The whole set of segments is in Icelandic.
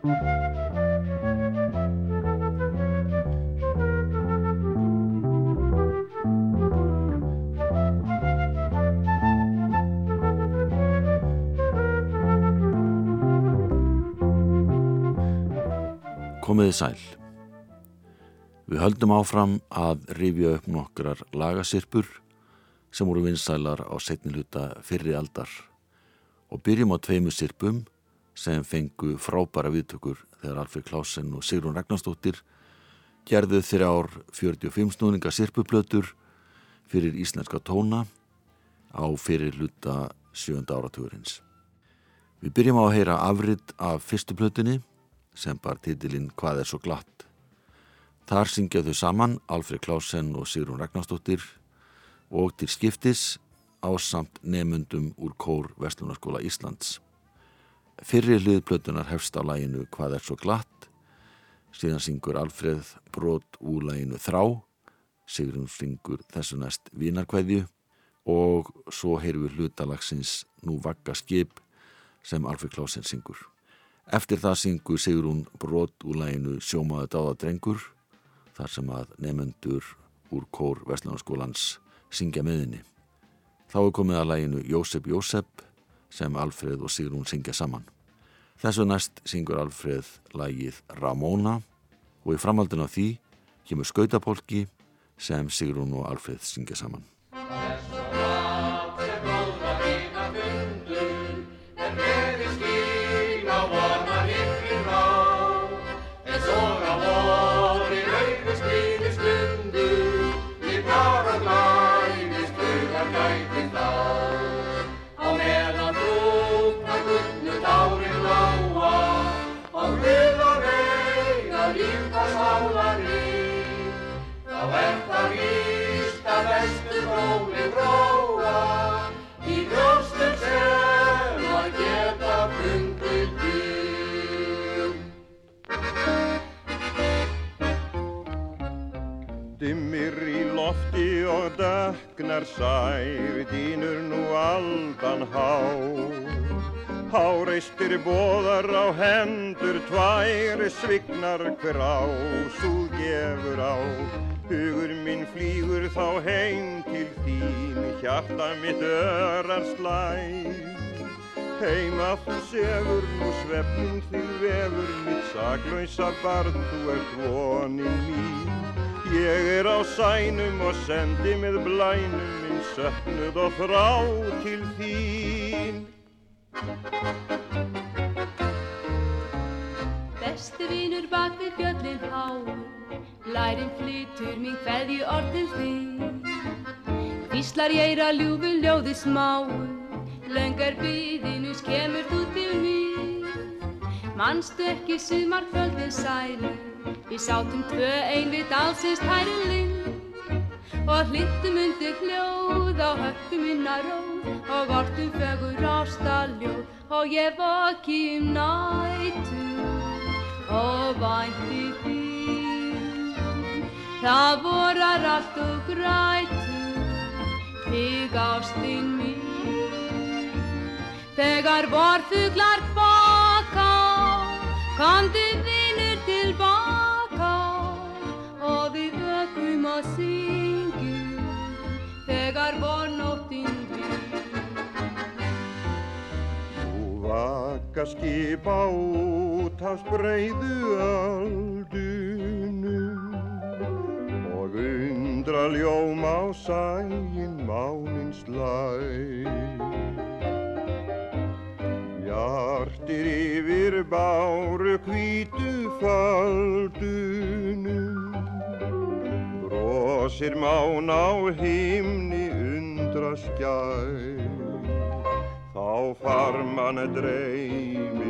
Komiði sæl. Við höldum áfram að rifja upp nokkrar lagasirpur sem voru vinsælar á setni hluta fyrri aldar og byrjum á tveimu sirpum sem fengu frábæra viðtökur þegar Alfred Klausen og Sigrun Ragnarstóttir gerðu þrjár 45 snúninga sirpuplötur fyrir íslenska tóna á fyrir hluta sjönda áratugurins. Við byrjum á að heyra afrið af fyrstu plötunni sem bar titilinn Hvað er svo glatt. Þar syngja þau saman Alfred Klausen og Sigrun Ragnarstóttir og til skiptis á samt nemundum úr Kór Vestlunarskóla Íslands. Fyrri hliðplötunar hefst á læginu Hvað er svo glatt, síðan syngur Alfred brot úr læginu Þrá, Sigrun syngur þessu næst Vínarkvæðju og svo heyrum við hlutalagsins Nú vakka skip sem Alfred Klausen syngur. Eftir það syngur Sigrun brot úr læginu Sjómaðu dáða drengur þar sem að nefnendur úr Kór Vestlunarskólans syngja meðinni. Þá er komið að læginu Jósef Jósef sem Alfred og Sigrun syngja saman. Þessu næst syngur Alfred lægið Ramona og í framhaldin á því kemur Skautapolki sem Sigrun og Alfred syngja saman. Döknar sær dýnur nú aldan há. Háreistir bóðar á hendur tvær svignar hver á súð gefur á. Hugur minn flýgur þá heim til þín hjarta mitt örar slæ. Heima þú sefur nú svefnum þig vefur mitt saglausa barn þú ert vonin mín Ég er á sænum og sendi með blænum minn söknuð og þrá til þín. Bestu vínur bak við fjöllin háur, lærin flytur mín hverju orðin þín. Hvíslar ég er að ljúfu ljóði smáur, löngar byðinus kemur þú til mér. Manstu ekki sumar kvöldin sælu, Við sátum tvö ein við dalsins hæri lind og hlittum undir hljóð á höfum minna róð og vortum fögur ástaljóð og ég vaki um nætu og vænti þín. Það vorar allt og grætu þig ástinn mín. Þegar vorfuglar kvaka komdu vinur að syngjum þegar vornóttinn býr. Nú vaka skip á útafsbreiðu aldunum og undra ljóm á sæin mánins læg. Hjartir yfir báru kvítu faldunum Brosir mán á himni undra skjær Þá farman dreymir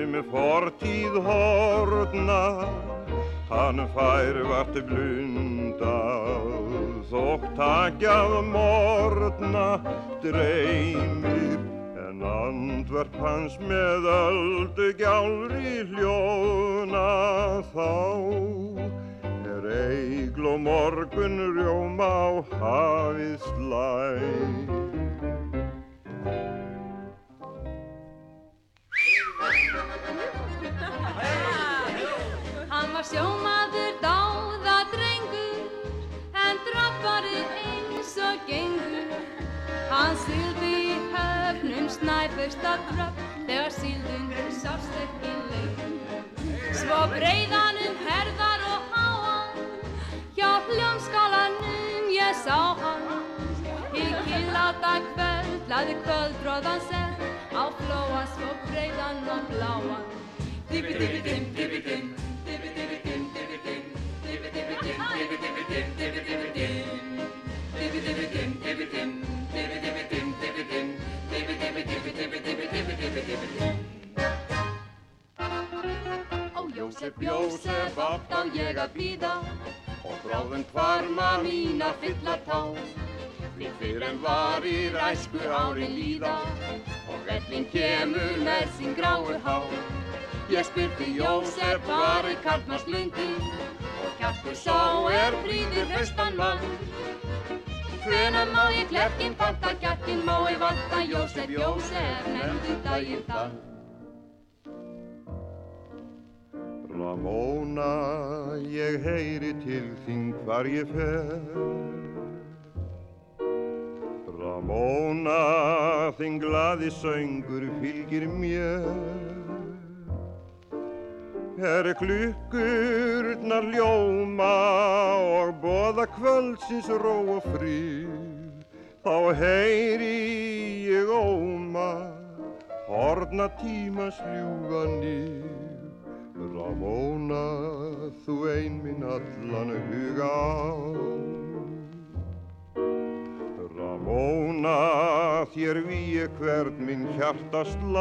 um fortíð hortna Hann fær vart blundað þótt takjað mortna dreymir En andverp hans með öldu gjálri hljóna. Þá eigl og morgun rjóma á hafið slæg. Hann var sjómaður dáða drengur, en drapparið eins og gengur. Hann syldi í höfnum snæfust að dröpp, þegar síldun sást ekki leik. Svo breiðanum herðar ég sá hann Higginn láta kvöld, laði kvöldróðan sem Á flóa svo breiðan og bláan Dibi-dibi-dim, dibi-dim Dibi-dibi-dim, dibi-dim Dibi-dibi-dim, dibi-dibi-dim, dibi-dibi-dim Dibi-dibi-dim, dibi-dim Dibi-dibi-dim, dibi-dim Dibi-dibi-dim, dibi-dibi-dim, dibi-dibi-dim Ó Jósef, Jósef, oft á ég að blíða og bráðum kvarma mína fylla tá. Því fyrir en var í ræsku árin líða og ellin kemur með sín gráu há. Ég spurði Jósef hvar er karlmars lundi og kjartur sá er fríður hraustan mann. Hvenar má ég klerkinn panta, kjarkinn má ég vanta, Jósef, Jósef, nefndu daginn það. Ramóna, ég heyri til þín hvar ég fer. Ramóna, þinn glaði söngur fylgir mér. Er klukkurnar ljóma og boða kvöldsins ró og frið Þá heyri ég óma, horna tímas ljúga nýr Ramóna, þú ein minn allan huga á. Ramóna, þér víi hvern minn hjarta slátt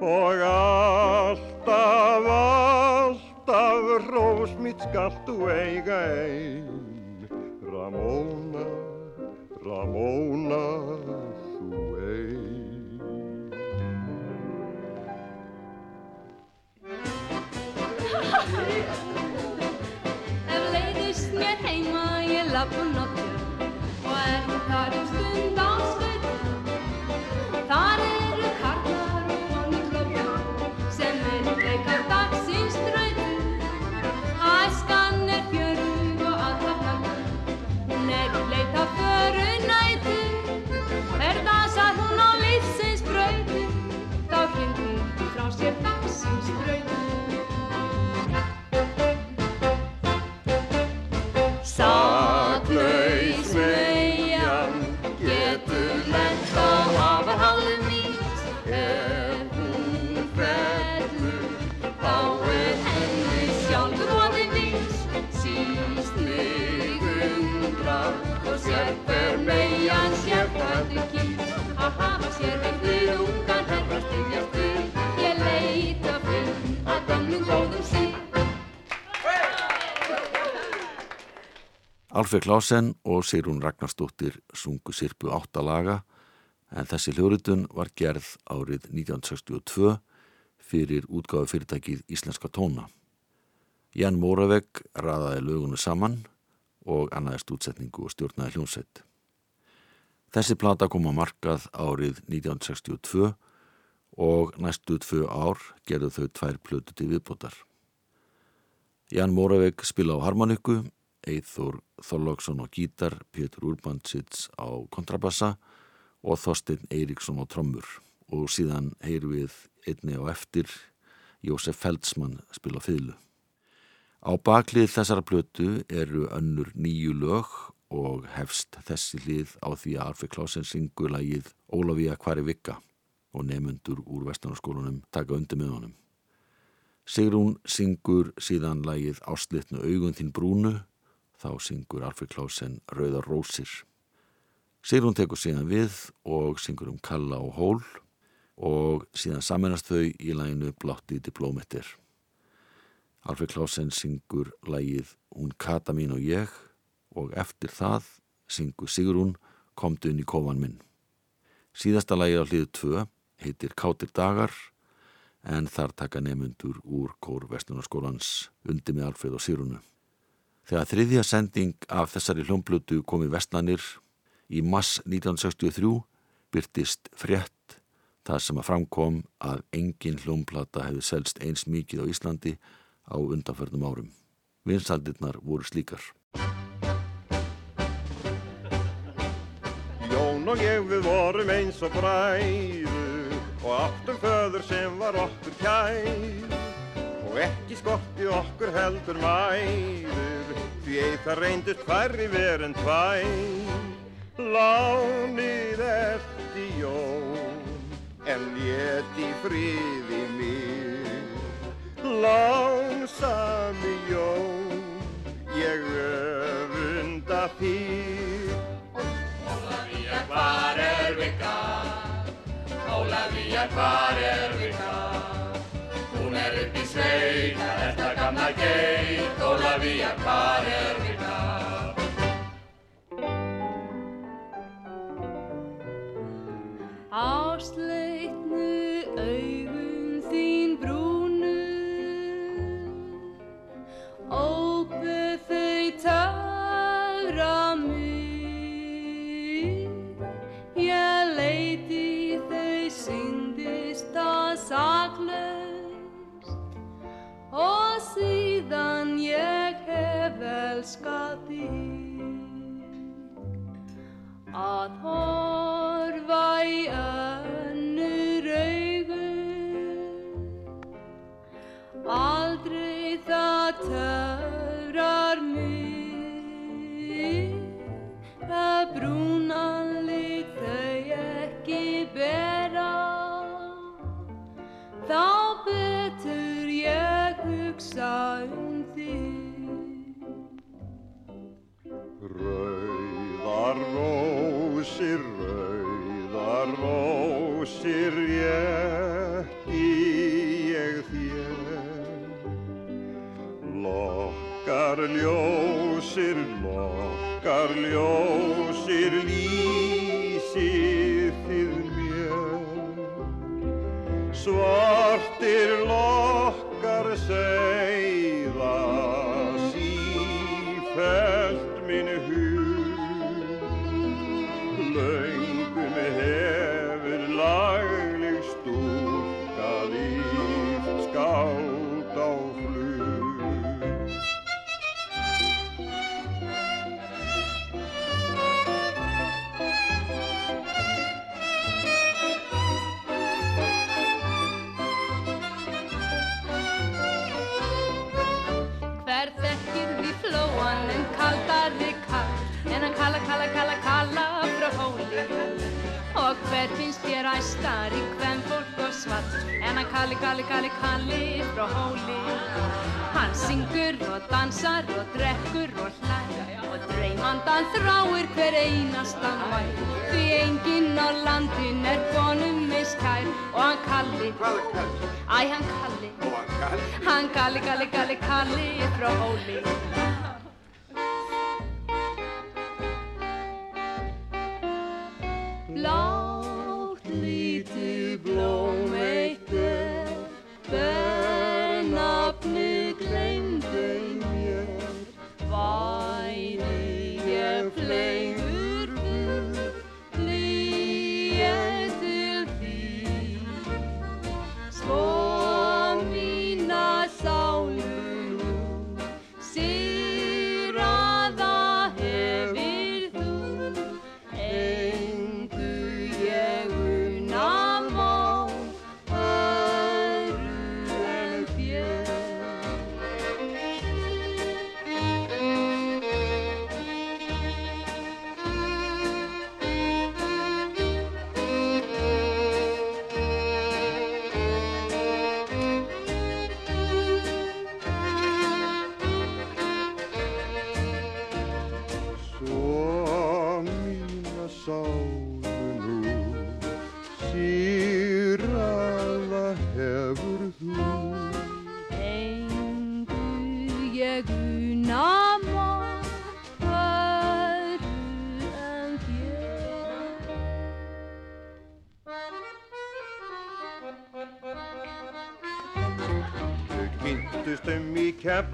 og alltaf, alltaf rós mitt skalt þú eiga ein. Ramóna, Ramóna, It's great Alfred Klausen og Sigrun Ragnarsdóttir sungu sirpu áttalaga en þessi hljóritun var gerð árið 1962 fyrir útgáðu fyrirtækið Íslenska tóna. Jan Móravegg raðaði lögunu saman og annaðist útsetningu og stjórnaði hljónsett. Þessi plata kom að markað árið 1962 og næstu tvö ár gerðu þau tvær plötu til viðbótar. Jan Móravegg spila á harmoniku Eithor Þorlóksson á gítar, Pétur Urbansits á kontrabassa og Þorstein Eiríksson á trommur og síðan heyr við einni á eftir Jósef Feldsmann spila fylgu. Á baklið þessara blötu eru önnur nýju lög og hefst þessi hlið á því að Alfred Klausen syngur lagið Ólafía Kvari Vikka og nefnundur úr vestunarskólunum taka undir með honum. Sigrún syngur síðan lagið Áslitnu augun þín brúnu þá syngur Alfred Klausen Rauðar Rósir. Sigrún tekur síðan við og syngur um Kalla og Hól og síðan saminast þau í læginu Blátti diplómetir. Alfred Klausen syngur lægið Hún kata mín og ég og eftir það syngur Sigrún Komdu inn í kofan minn. Síðasta lægið á hliðu 2 heitir Kátir dagar en þar taka nefnundur úr kór Vestunarskólans undir með Alfred og Sigrúnu. Þegar þriðja sending af þessari hljómblutu kom í vestlanir í mass 1963 byrtist frétt Það sem að framkom að engin hljómplata hefði selst eins mikið á Íslandi á undanförnum árum. Vinsaldirnar voru slíkar. Jón og ég við vorum eins og bræður og áttum föður sem var okkur kær og ekki skorti okkur heldur mæður því eið það reyndist færri verið en tvær Lánið eftir Jón en léti friði mér Lánsami Jón ég öfunda þér Ólafía, hvar er vika? Ólafía, hvar er vika? Hún er upp í sveit, það er að horfa í önnur augu. Aldrei það töfrar yo hver finnst þér æstar í hvem fólk og svart. En að kalli, kalli, kalli, kalli frá hóli. Hann syngur og dansar og drekkur og hlæg og dreymandan þráir hver einasta mæ því enginn á landin er konum miskær og hann kalli? Æ, hann kalli? Hann kalli, kalli, kalli, kalli frá hóli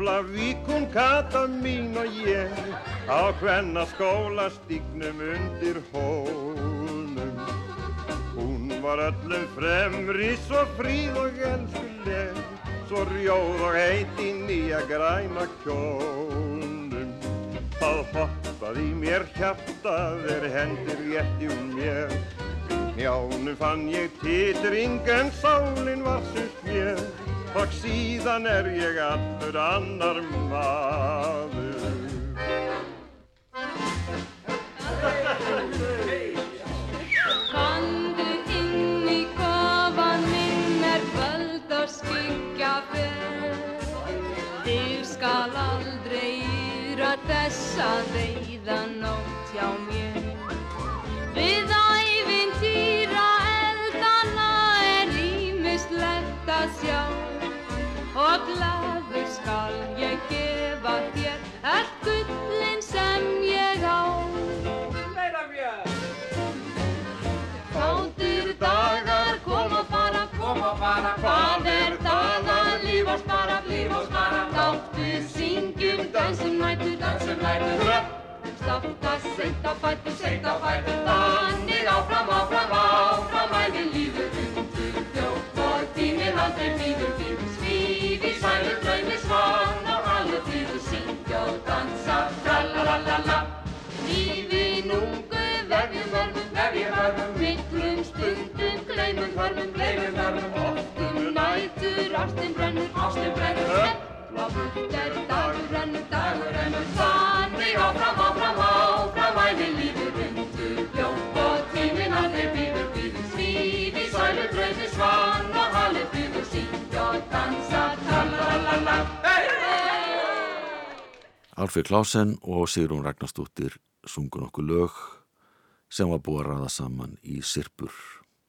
í Keflavík hún Kata mín og ég á hvenna skólastíknum undir hólnum Hún var öllum fremri svo fríð og elskuleg Svo rjóð og heit í nýja græna kjólnum Það hoppaði mér hjartað er hendur rétti um mér. Njánum fann ég titring en sálinn var sust mér Og síðan er ég allur annar maður dansum nætur, dansum nætur Stafta, seint á fætur, seint á fætur. Þannig áfram, áfram, áfram Æði lífur undur fljótt Og tíminn aldrei býður, býður Svíf í sælu, draumi, svan Og alveg býður, syngja og dansa Tralalala Lífin ungu, vefjum vörfum, vefjum vörfum Miklum stundum, gleymum hörfum, gleymum hörfum Oftum nætur, ástin brennur, ástin brennur. Hefla burt er dagur rennur, dagur rennur Þannig áfram, áfram, áfram Æfi lífur undur fljótt Og tíminn aldrei býður, býður Svíf í sælu, draumi, svan Og halið býður, syngja og dansa Tralalala. Alfred Klausen og Sigrun Ragnarstóttir sungun okkur lög sem var búið að ræða saman í Sirpur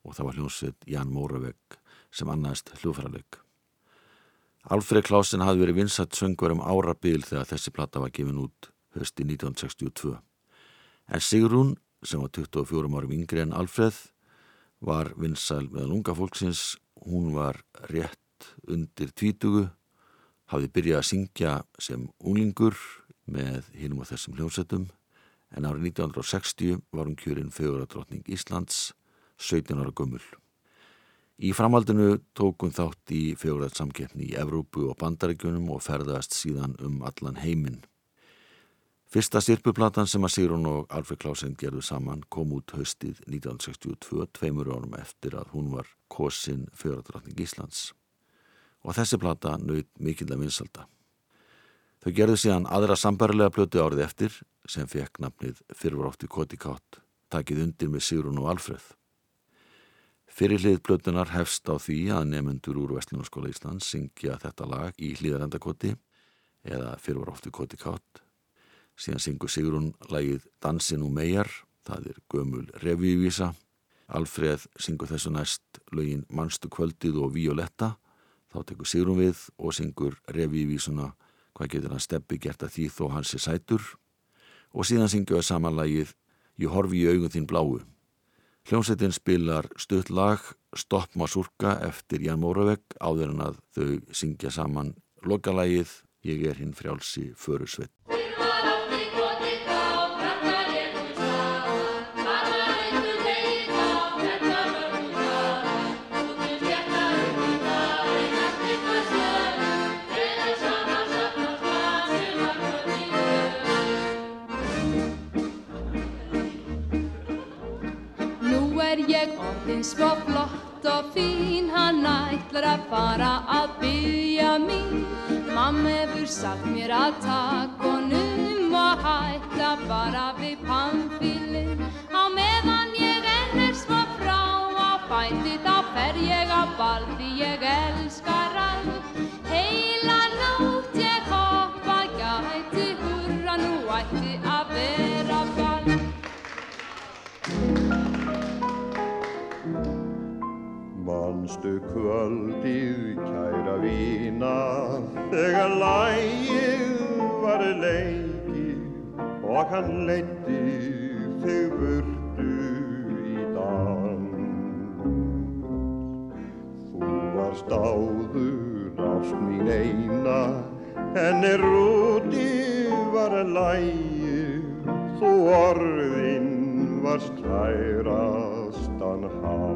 og það var hljómsveit Jan Móravegg sem annaðist hljóðfæraleik. Alfred Klausen hafði verið vinsætt söngur um árabil þegar þessi platta var gefin út hösti 1962. En Sigrun, sem var 24 árum yngri en Alfred, var vinsæl meðal unga fólksins. Hún var rétt undir tvítugu, hafði byrjað að syngja sem unglingur með hinum á þessum hljómsveitum en árið 1960 var hún kjörinn fjöguradrottning Íslands, 17 ára gömul. Í framhaldinu tók hún þátt í fjögurðarsamkeppni í Evrópu og Bandaríkjunum og ferðast síðan um allan heiminn. Fyrsta sirpuplatan sem að Sigrun og Alfred Klausen gerðu saman kom út haustið 1962, tveimur árum eftir að hún var kosin fjögurðardrottning Íslands. Og þessi plata naut mikill að vinsalda. Þau gerðu síðan aðra sambarilega plötu árið eftir sem fekk nafnið Fyrvarótti Kotikátt, takið undir með Sigrun og Alfreð. Fyrirlið plötunar hefst á því að nefnendur úr Vestlunarskóla Íslands syngja þetta lag í hlýðarendakoti eða Fyrvarótti Kotikátt. Síðan syngur Sigrun lagið Dansin og megar, það er gömul revívísa. Alfreð syngur þessu næst lögin Manstu kvöldið og Violetta, þá tekur Sigrun við og syngur revívísuna hvað getur hann steppi gert að því þó hans er sætur og síðan syngjuðu samanlægið Ég horfi í augun þín bláu. Hljómsveitin spilar stutt lag Stopp Masurka eftir Jan Móravegg áður en að þau syngja saman lokalægið Ég er hinn frjálsi förusveit. Svo flott og fín, hann ætlar að fara að byggja mín. Mamma hefur sagt mér að takk honum og hætta bara við pannfílinn. Á meðan ég enn er svo frá á fæti þá fer ég á ball því ég elskar Manstu kvöldið kæra vína þegar lægið var leikið og hann leiti þig burtu í dans. Þú varst áður ást mín eina en er úti var lægið þú orðin varst kærastan hans.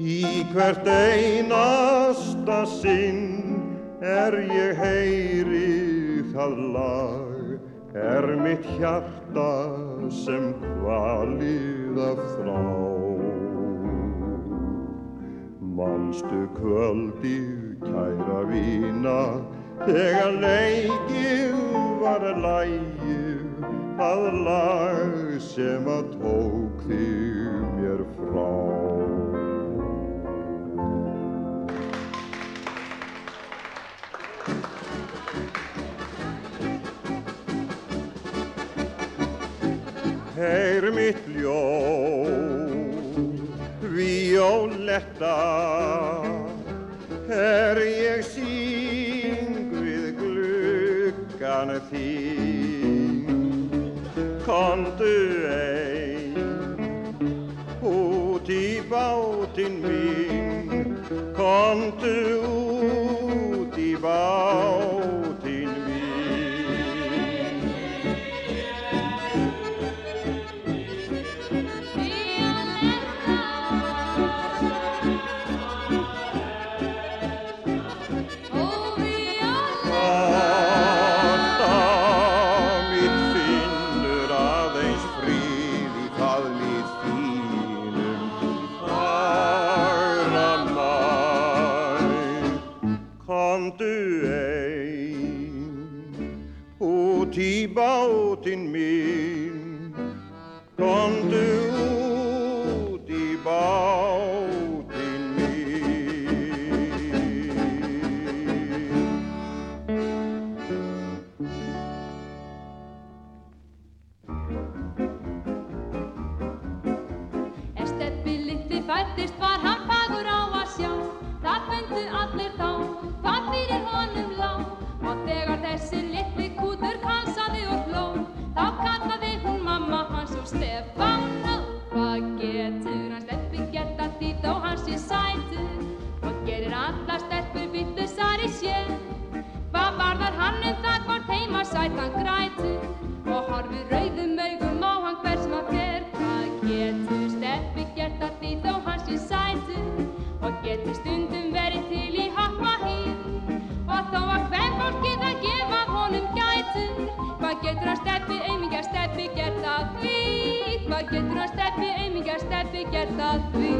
Í hvert einasta sinn er ég heyri það lag er mitt hjarta sem kvalið af þrá. Manstu kvöldi kæra vína þegar leikið var lægið það lag sem að tók þig mér frá. Heyr mitt ljóð, violetta, er ég syng við gluggan þín. Kondu ein út í bátinn minn, kondu út í bátinn bátinn minn, komdu út í bátinn minn. Er steppi litli fættist var hann fagur á að sjá. Það fundu allir þá, hvað fyrir honum lá. Og þegar þessi litli mamma hans og Stefán Hvað getur hann steppi gert að því þó hans sé sætur? Hvað gerir alla steppur vittusar í sér? Hvað varðar hann um það hvort heima sætan grætur? Og horfir rauðum augum á hann hvers maður fer Hvað getur steppi gert að því þó hans sé sætur? Og getur stundum verið til í happa hýr? Og þó að hvem fólkið að gefa honum gætur? Hvað getur hann Hvað getur hann steppi, aumingja steppi gert að því.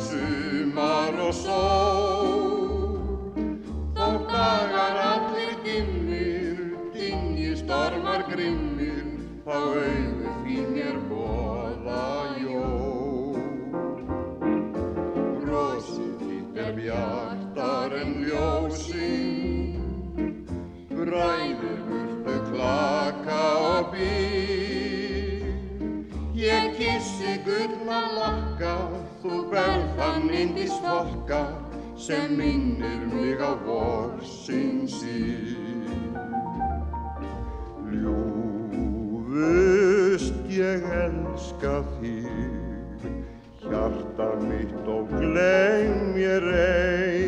Sumar og sól gullna lakka Þú berð þann indis fokka sem minnir mig á vorsins sír Ljúfust ég elska þig Hjarta mitt og gleym ég ei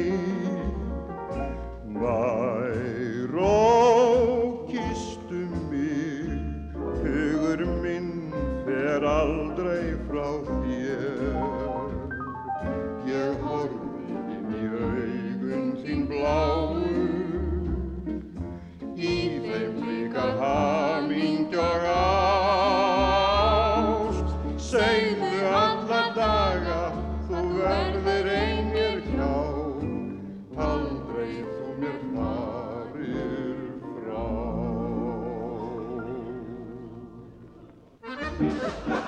Ha ha ha!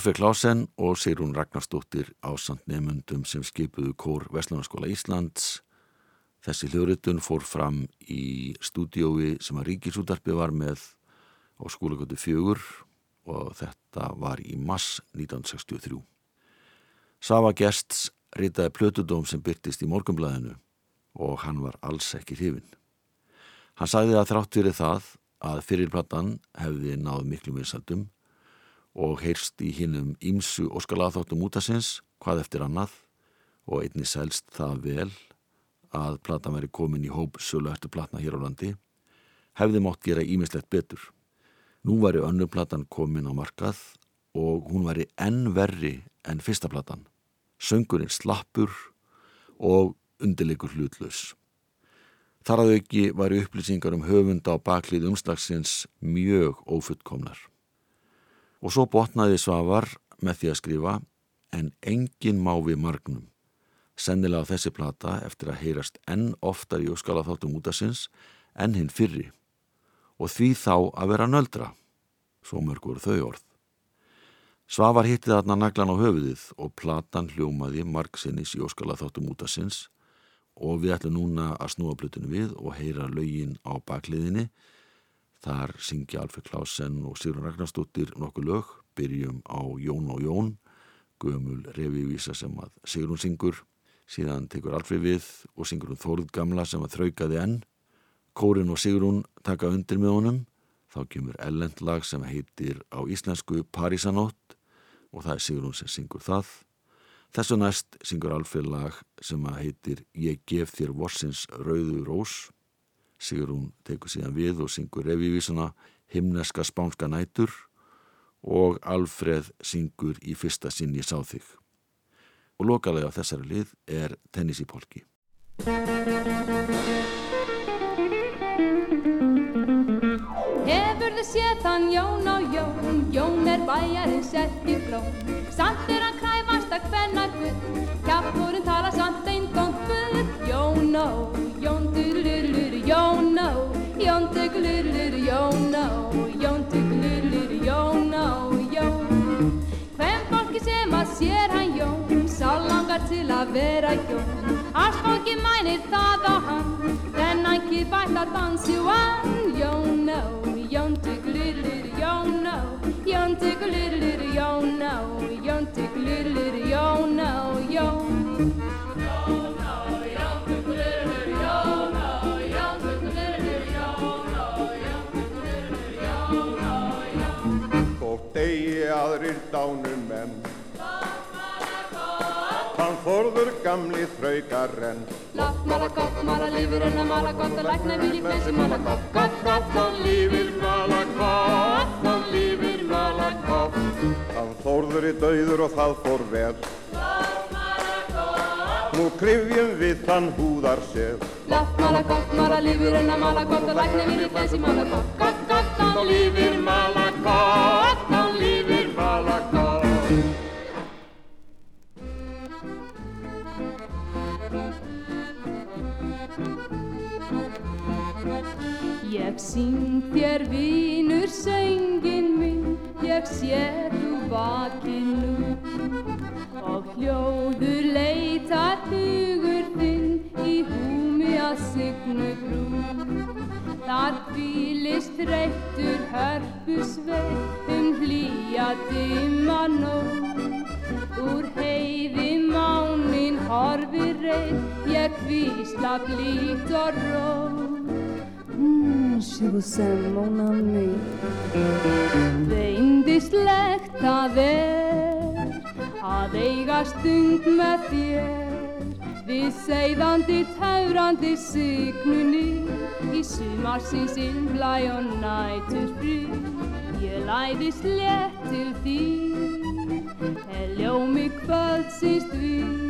Alfred Klausen og Sigrun Ragnarsdóttir ásand nefnundum sem skipuðu kór Vestlunarskóla Íslands. Þessi hljóritun fór fram í stúdiói sem að Ríkisútarpi var með á skólagötu fjögur og þetta var í mass 1963. Sava Gests ritaði plötudóm sem byrtist í morgumblæðinu og hann var alls ekki hrifin. Hann sagði að þrátt fyrir það að fyrirplattan hefði náð miklu vinsaldum og heyrst í hinnum ímsu óskalaðþáttum útasins hvað eftir annað og einni selst það vel að platan veri komin í hóp sölu eftir platna hér á landi hefði mótt gera ímislegt betur. Nú væri önnur platan komin á markað og hún væri enn verri en fyrsta platan. Söngurinn slappur og undirleikur hlutlaus. Þar að auki væri upplýsingar um höfunda á baklið umslagsins mjög ófullkomnar. Og svo botnaði Svavar með því að skrifa en engin má við margnum. Sennilega þessi plata eftir að heyrast enn oftar í óskala þáttum útasins enn hinn fyrri og því þá að vera nöldra. Svo mörg voru þau orð. Svavar hitti þarna naglan á höfuðið og platan hljómaði margsinnis í óskala þáttum útasins og við ætlum núna að snúa blutinu við og heyra lögin á bakliðinni Þar syngja Alfred Klausen og Sigrun Ragnarstóttir nokkuð lög, byrjum á Jón og Jón, gömul revívísa sem að Sigrun syngur, síðan tekur Alfred við og syngur hún Þórð gamla sem að þraukaði enn. Kórin og Sigrun taka undir með honum, þá kemur ellendlag sem heitir á íslensku Parísanótt og það er Sigrun sem syngur það. Þessu næst syngur Alfred lag sem að heitir Ég gef þér vorsins rauðu rós. Sigrún tekur síðan við og syngur revívísuna Himneska spánska nætur og Alfreð syngur í fyrsta sinn ég sá þig. Og lokalega á þessari lið er Tennessee Polki. Hefurðu séð þann Jón á Jón, Jón er bæjarinn sett í fló. Samt er hann kræfast að hvenna gull, kjappurinn tala samt bull. Jón ó, Jón dyrlurlur, Jón ó, Jón dyrlurlur, Jón ó, Jón dyrlurlur, Jón ó, Jón. Hvem fólki sem að sér hann Jón, sá langar til að vera Jón. Alls fólki mænir það á hann, þennan kipætt að dansi vann. Jón ó, Jón dyrlurlur, Jón ó, Jón dyrlurlur, Jón ó, Jón dánum menn Hann forður gamli þraukar enn Látt mala gott, mala lífur en að mala gott og lækna vil í flessi mala gott, gott, Hann lífir mala kopp, hann lífir mala kopp Hann þórður í dauður og það fór vel. Nú krifjum við þann húðar sér Látt mala gott, mala lífur en að mala gott og lækna vil í flessi mala gott, gott, Hann lífir mala syng þér vínur söngin minn, ég sé þú vakin nú og hljóður leitar hugur þinn í húmi að signu brú. Þar fýlist þreyttur hörpusveit um hlýja dimma nótt. Úr heiði mánin horfi reyð, ég kvísla blít og rót. Mm, she was sem mon ami Veindistlegt það er að eiga stund með þér Við seiðandi, taurandi signunni í sumarsins ylblæ og nætur frí Ég læðist létt til því ljósist við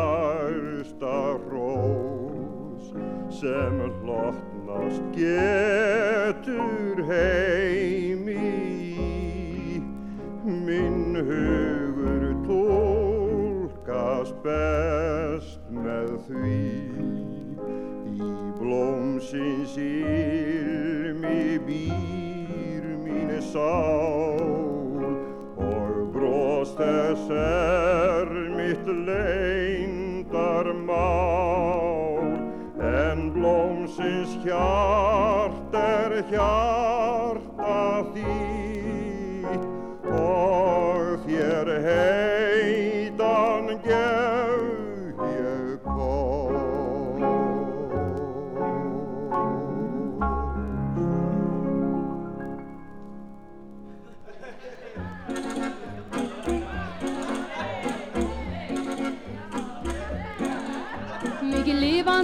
sem hlottnast getur heimi. Minn hugur tólkast best með því. Í blómsins ilmi býr mín sál og brost þess er mitt leindar blómsins hjart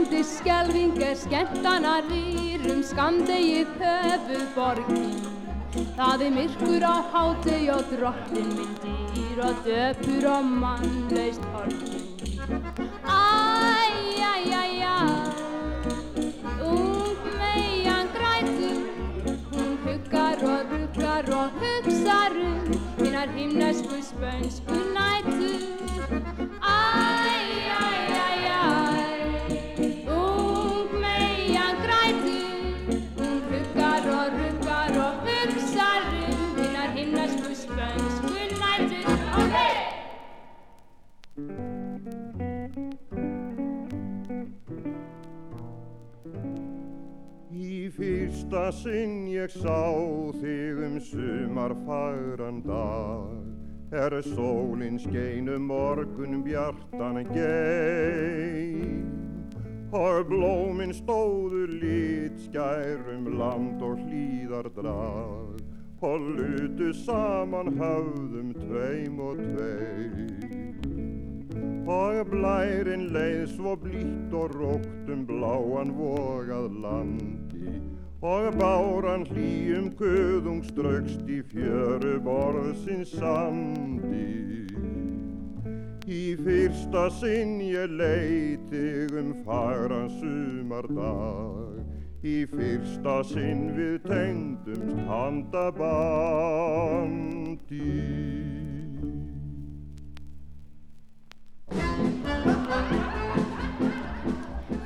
lifandi skelving er skemmtana rýrum skamdegið höfu borgin. Það er myrkur á hátegi og drottin minn dýr og döpur og mannlaust horgin. Æj, æj, æj, æj, ung meian grætur, hún huggar og ruggar og hugsar um hinnar himnesku spönsku fyrsta sinn ég sá þig um sumar fagran dag. Er sólinn skeinum morgun bjartan geim. Og blóminn stóður lit skærum land og hlýðar drag og lutu saman höfðum tveim og tveim. Og blærin leið svo blítt og rókt um bláan vogað landi og báran hlýjum kuðung straukst í fjöru borðsins sandi. Í fyrsta sinn ég leiti um fagran sumardag, í fyrsta sinn við tengdumst handabandi.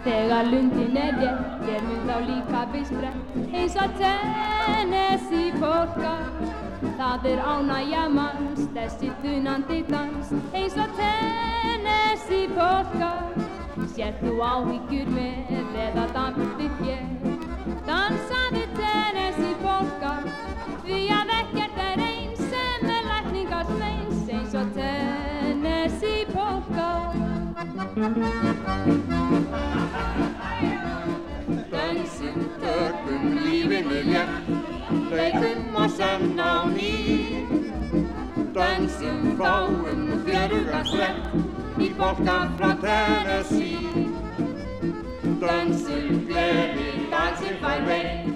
Þegar lundin er er mun þá líka bysbrett eins og Tennessee polka. Það er ánægja manns, þessi þunandi dans eins og Tennessee polka. Sér þú áhyggjur með eða dampur við þér, dansaði Tennessee polka. Því að ekkert er eins sem er lækningars meins eins og Tennessee polka. Dansum, tökum lífinu létt, leikum og senn á ný. Dansum, fáum fjörugan svett í bolka frá Tennessee. Dansum, gleði, dansum fær veit,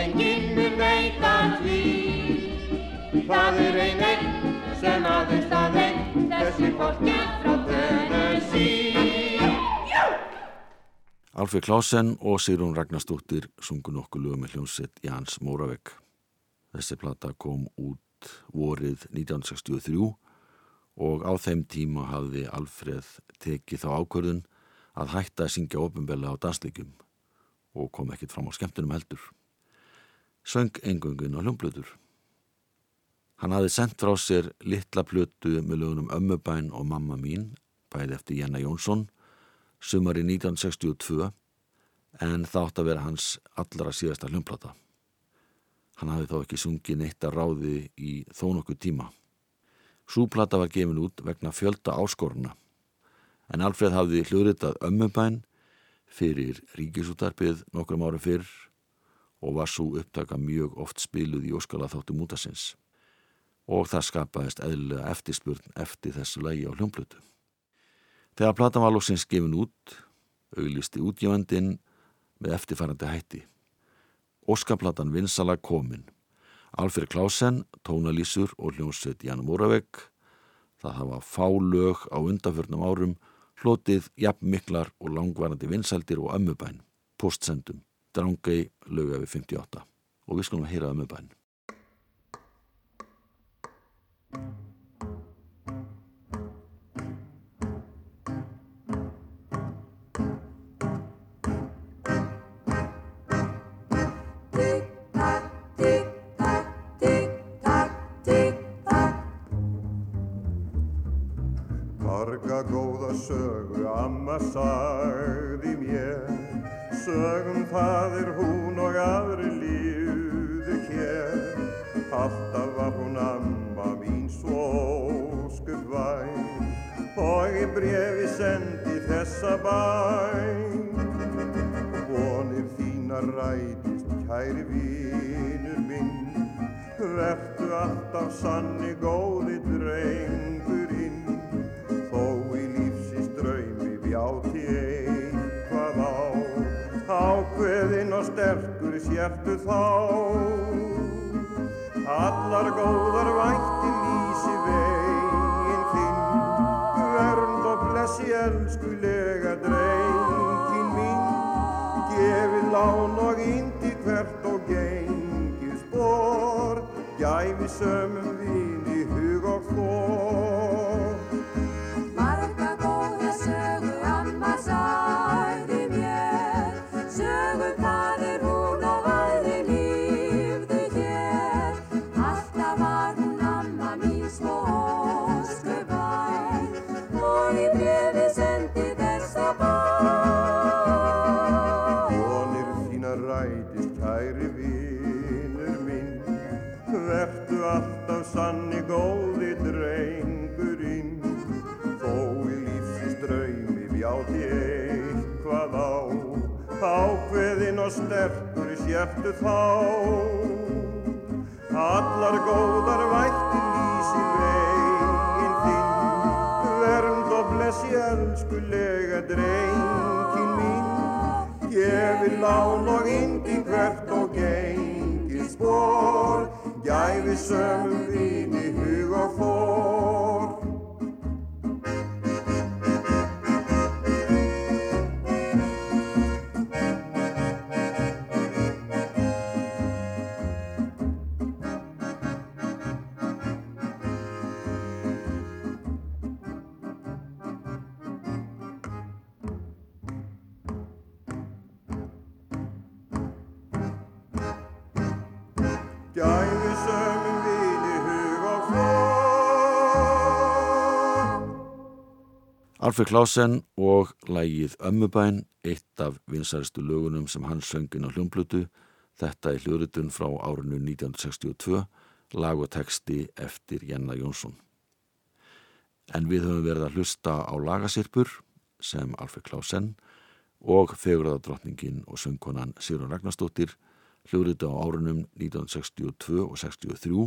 enginn mun veita því. Það er ein einn sem aðeins það einn, þessi bolki frá Tennessee. Alfred Klausen og Sigrun Ragnarstóttir sungu nokkuð lögum með hljómsett Jans Móravegg. Þessi plata kom út vorið 1963 og á þeim tíma hafði Alfred tekið þá ákvörðun að hætta að syngja ofinbella á dansleikum og kom ekkit fram á skemmtunum heldur. Söng engöngun á hljómblöður. Hann hafði sendt frá sér litla plötu með lögunum Ömmubæn og Mamma mín, bæði eftir Jenna Jónsson, sumari 1962, en þátt að vera hans allra síðasta hljómplata. Hann hafði þó ekki sungið neitt að ráði í þó nokkuð tíma. Súplata var gefin út vegna fjölda áskoruna En Alfred hafði hljóðritað ömmubæn fyrir ríkisútarpið nokkrum árum fyrr og var svo upptaka mjög oft spiluð í óskala þáttu mútasins og það skapaðist eðlilega eftirspurn eftir þessu lægi á hljómblutu. Þegar platan var lóksins gefin út, auglisti útgjöfandin með eftirfærandi hætti. Óskaplatan vinsala komin. Alfred Klausen, tónalýsur og hljómsveit Jan Múravegg. Það hafa fá lög á undanförnum árum, hlotið jafn miklar og langvarandi vinsaldir og ömmubæn, postsendum, drangei lögafi 58 og við skulum að hýra ömmubæn. Marga góða sögu amma sagði mér. Sögum það er hún og aðri lífðu hér. Alltaf var hún amma mín svo óskuð væn Og í brefi sendi þessa bæn. Vonir þína rætist kæri vínur minn. Vertu alltaf sanni góði drengurinn sértu þá. Allar góðar vænti lýsi veginn þinn. Vernd og blessi elskulega drengin mín. Gefið lán og indi hvert og gengið spór Gæfi sömum Sterkur sértu þá. Allar góðar Alfred Klausen og lægið Ömmubæn, eitt af vinsaristu lögunum sem hann söngin á hljómblutu, þetta er hljóðritun frá árinu 1962, lag og texti eftir Jenna Jónsson. En við höfum verið að hlusta á lagasirpur sem Alfred Klausen og fegurðardrottningin og söngkonan Sigrun Ragnarstóttir hljóðrita á árunum 1962 og 63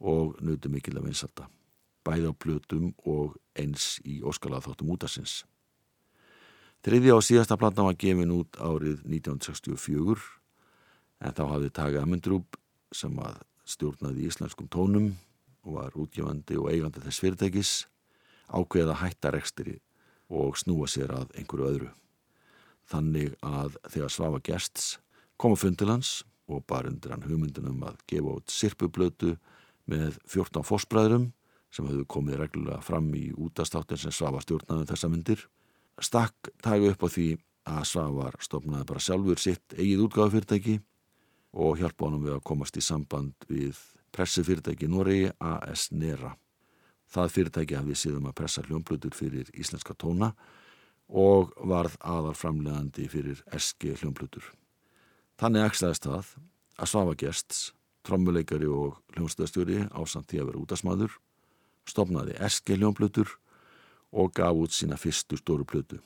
og nutu mikil að vinsalda bæði á plötum og eins í óskalað þáttum útasins. Þriðja og síðasta platan var gefin út árið 1964 en þá hafði Tage Amendrúb sem að stjórnaði íslenskum tónum og var útgefandi og eigandi þess fyrirtækis ákveða hætta rekstri og snúa sér að einhverju öðru. Þannig að þegar svafa gests kom að fundilans og bara undir hann hugmyndunum að gefa út sirpublötu með 14 fósbræðrum sem hefðu komið reglulega fram í útastáttin sem Svavar stjórnaði þessa myndir. Stakk tagi upp á því að Svavar stofnaði bara sjálfur sitt eigið útgáðufyrirtæki og hjálpa honum við að komast í samband við pressufyrirtæki Noregi AS Nera. Það fyrirtæki hafði síðan að pressa hljómblutur fyrir íslenska tóna og varð aðal framlegandi fyrir SG hljómblutur. Þannig ekstaðist það að Svafa Gersts, trommuleikari og hljómsdöðstjóri á samt því að vera útasmaður, stopnaði SG hljómblutur og gaf út sína fyrstu stóru plötu.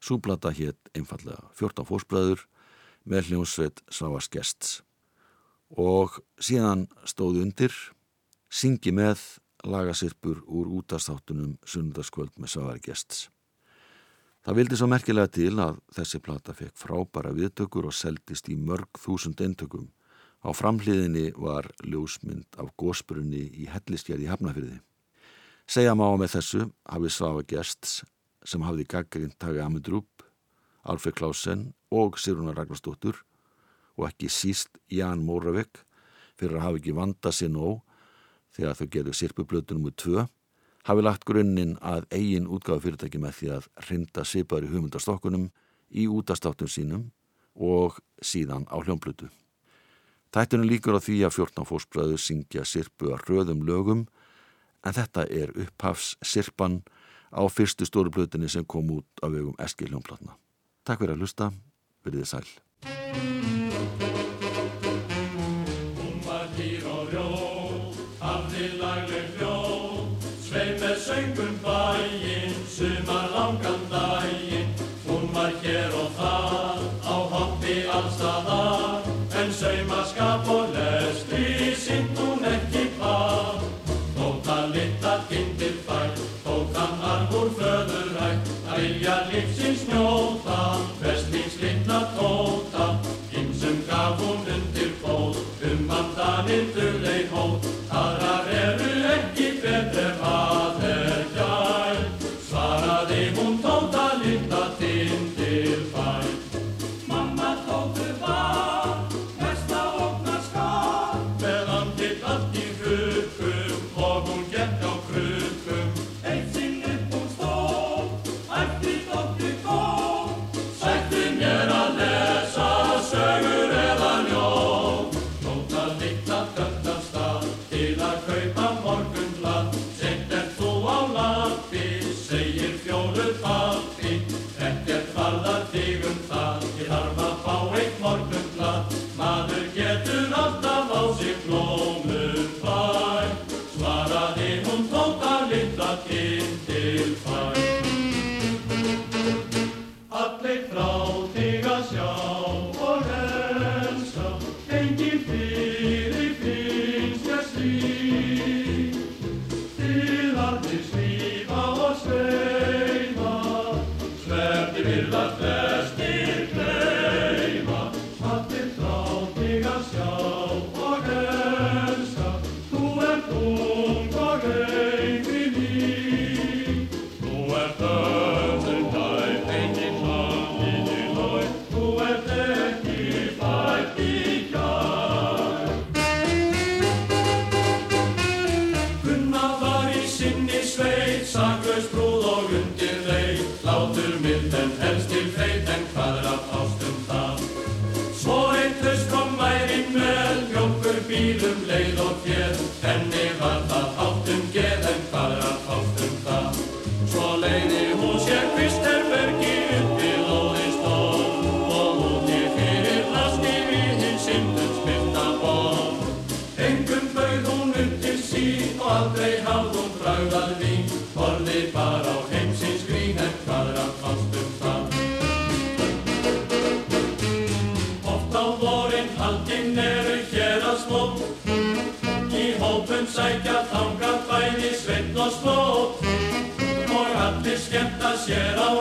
Súplata hétt einfallega 14 fórsbræður með hljómsveit Savas Gests og síðan stóðu undir syngi með lagasirpur úr útastáttunum sunnundaskvöld með Savari Gests. Það vildi svo merkilega til að þessi plata fekk frábæra viðtökur og seldist í mörg þúsund eintökum. Á framhliðinni var ljósmynd af gósbrunni í hellistjæði hafnafyrði. Segja má með þessu hafi Sava Gests sem hafði gaggrind Tage Amundrup, Alfred Klausen og Siruna Ragnarsdóttur og ekki síst Jan Móravik fyrir að hafa ekki vanda sér nóg þegar þau gerðu sirpublötunum úr tvö hafi lagt grunninn að eigin útgáðu fyrirtæki með því að rinda sipar í hugmyndastokkunum í útastáttum sínum og síðan á hljómblötu. Tættunum líkur á því að 14 fósbræður syngja sirpu að röðum lögum en þetta er upphafs sirpan á fyrstu stóru blötunni sem kom út af vegum Eskil hljómplatna. Takk fyrir að hlusta, verðið sæl. Hún var hýr og rjó, hafði lagleg hljó, sveið með söngum bæinn, sumar langan daginn. Hún var hér og þar, á hoppi allstaðar, en Weil ja jetzt im Snow. Skemmta sér